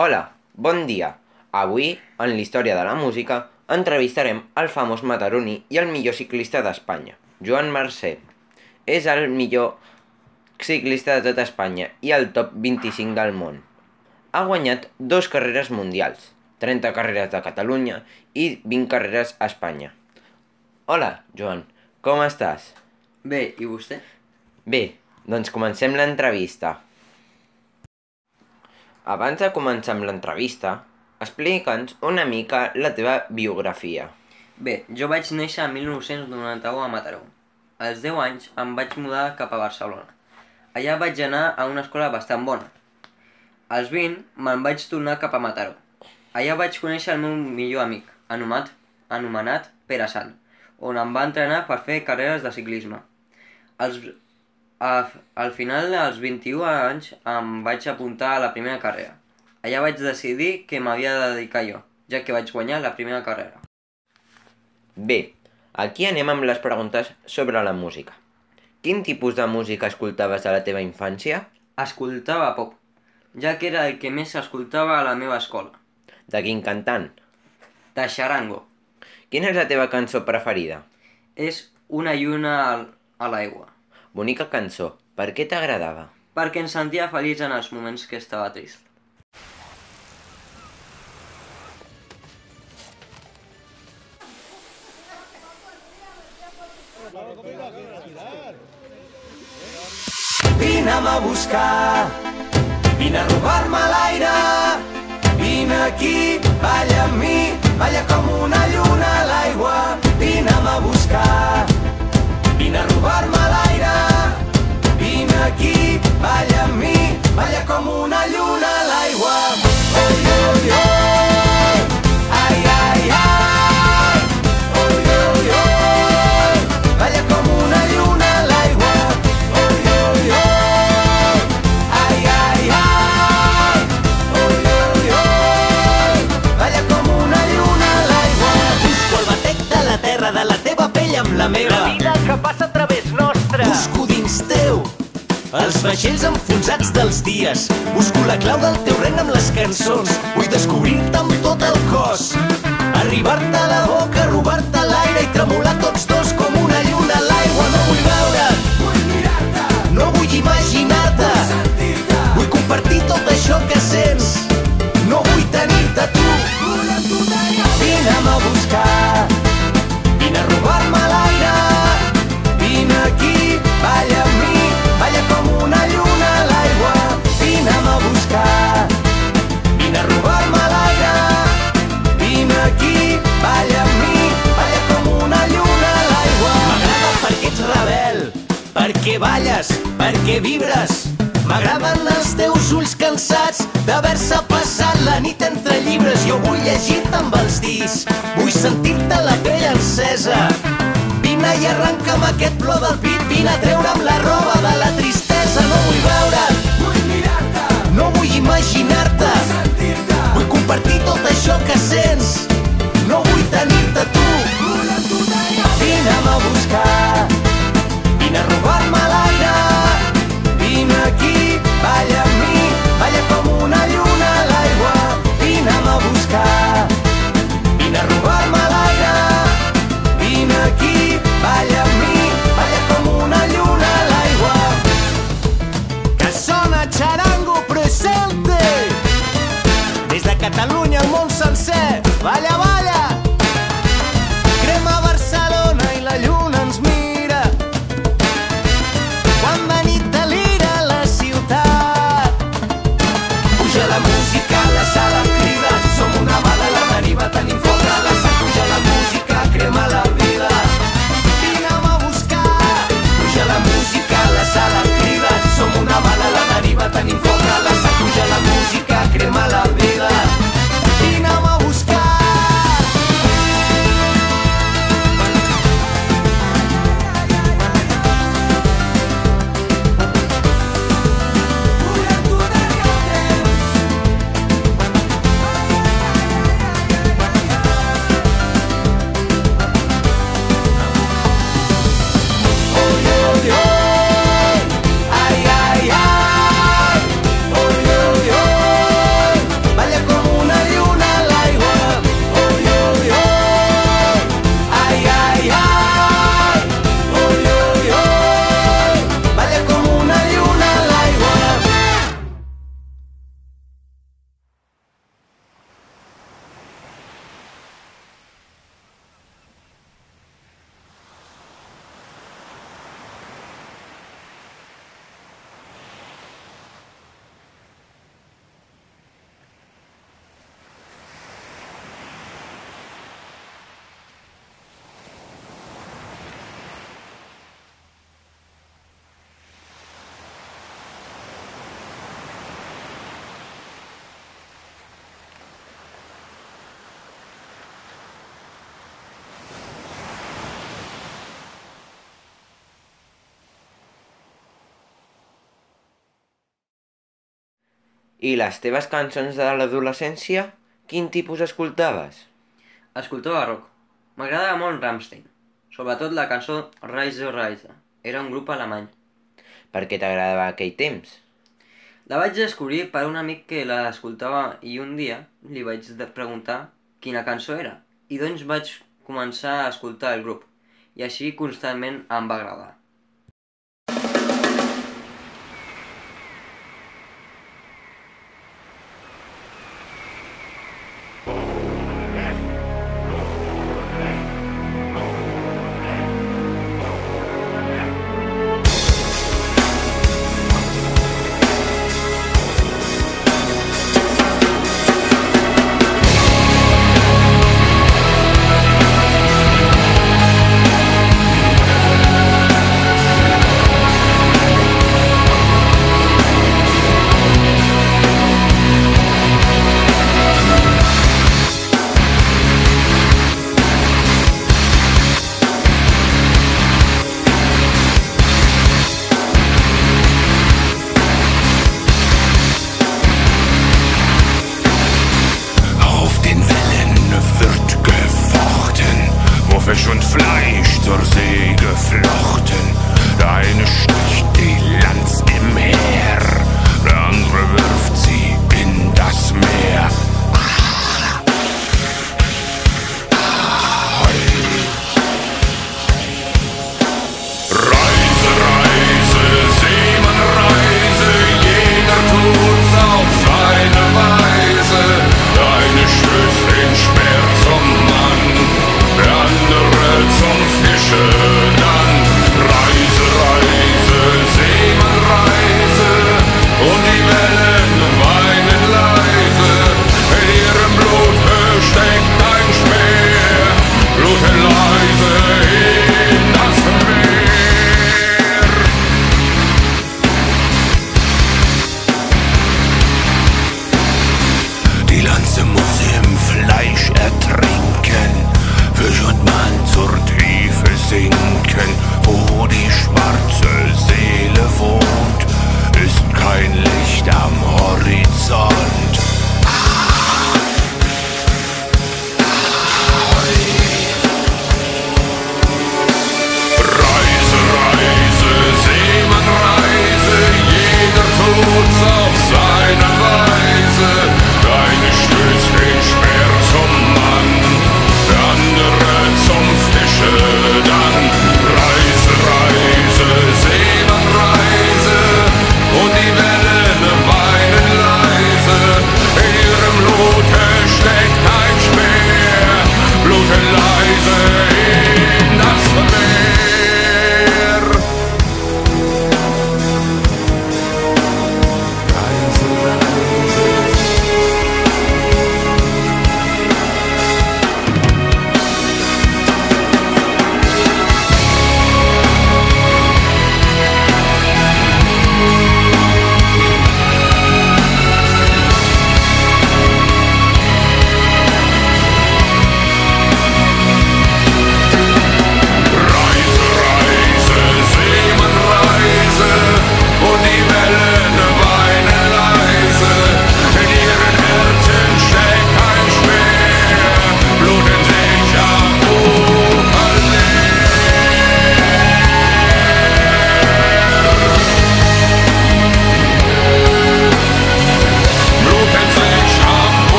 Hola, bon dia. Avui, en la història de la música, entrevistarem el famós mataroní i el millor ciclista d'Espanya, Joan Mercè. És el millor ciclista de tota Espanya i el top 25 del món. Ha guanyat dos carreres mundials, 30 carreres de Catalunya i 20 carreres a Espanya. Hola, Joan, com estàs? Bé, i vostè? Bé, doncs comencem l'entrevista. Abans de començar amb l'entrevista, explica'ns una mica la teva biografia. Bé, jo vaig néixer en 1991 a Mataró. Als 10 anys em vaig mudar cap a Barcelona. Allà vaig anar a una escola bastant bona. Als 20 me'n vaig tornar cap a Mataró. Allà vaig conèixer el meu millor amic, anomenat, anomenat Pere Sant, on em va entrenar per fer carreres de ciclisme. Als, a, al final, als 21 anys, em vaig apuntar a la primera carrera. Allà vaig decidir que m'havia de dedicar jo, ja que vaig guanyar la primera carrera. Bé, aquí anem amb les preguntes sobre la música. Quin tipus de música escoltaves a la teva infància? Escoltava pop, ja que era el que més escoltava a la meva escola. De quin cantant? De xarango. Quina és la teva cançó preferida? És una lluna a l'aigua, Bonica cançó. Per què t'agradava? perquè em sentia feliç en els moments que estava trist. Vine'm a buscar, vine a robar-me l'aire. Vine aquí, balla amb mi, balla com una lluna a l'aigua. Vine'm a buscar, la teva pell amb la meva. La vida que passa a través nostre. Busco dins teu els vaixells enfonsats dels dies. Busco la clau del teu regne amb les cançons. Vull descobrir-te amb tot el cos. Arribar-te a la boca, robar-te l'aire i tremolar tots dos perquè vibres. M'agraden els teus ulls cansats d'haver-se passat la nit entre llibres. Jo vull llegir-te amb els dits, vull sentir-te la pell encesa. Vine i arrenca'm aquest plor del pit, vine a treure'm la roba de la tristesa. No vull veure't, vull mirar-te, no vull imaginar-te, sentir-te, vull compartir tot això que sents. I les teves cançons de l'adolescència? Quin tipus escoltaves? Escoltava rock. M'agradava molt Rammstein. Sobretot la cançó Rise Rise. Era un grup alemany. Per què t'agradava aquell temps? La vaig descobrir per un amic que l'escoltava i un dia li vaig preguntar quina cançó era. I doncs vaig començar a escoltar el grup. I així constantment em va agradar.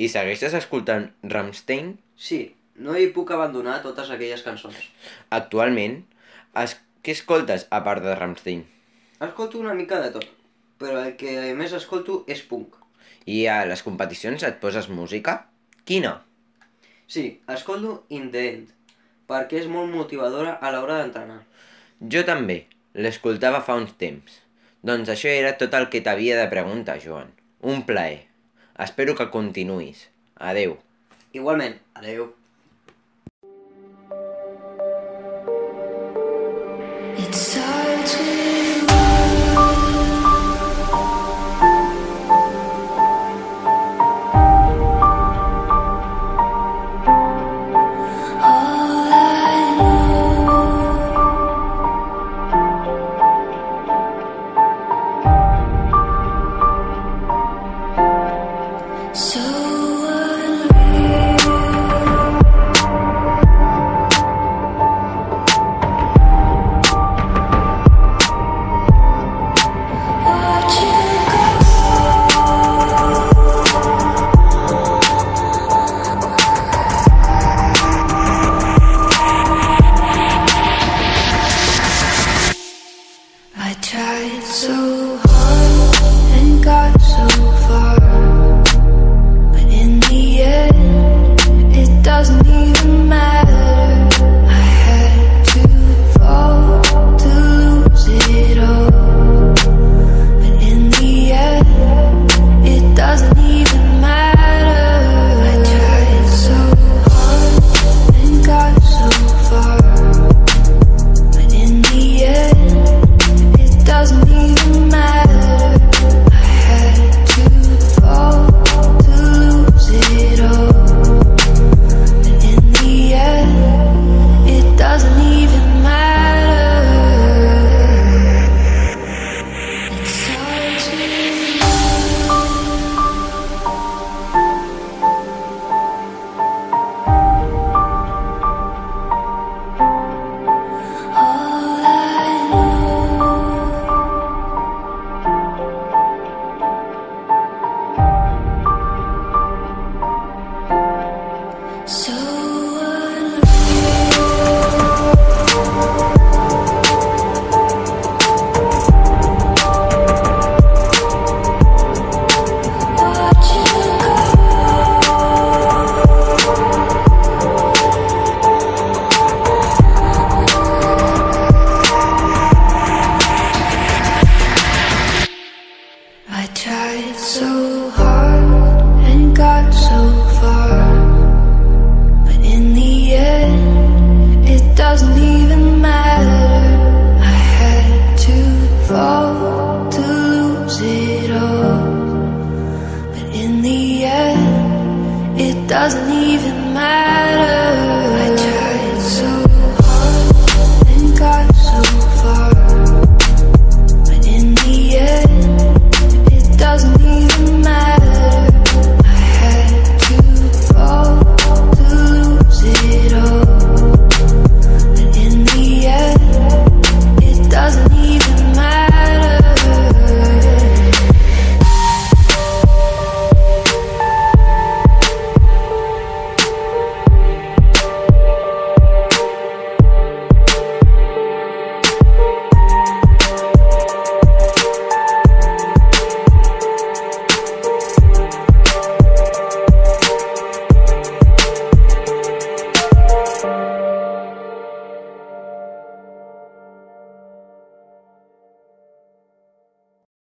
I segueixes escoltant Rammstein? Sí, no hi puc abandonar totes aquelles cançons. Actualment, es... què escoltes a part de Rammstein? Escolto una mica de tot, però el que més escolto és punk. I a les competicions et poses música? Quina? Sí, escolto In The End, perquè és molt motivadora a l'hora d'entrenar. Jo també, l'escoltava fa uns temps. Doncs això era tot el que t'havia de preguntar, Joan. Un plaer. Espero que continuïs. Adeu. Igualment, adeu. It starts end. It doesn't even matter.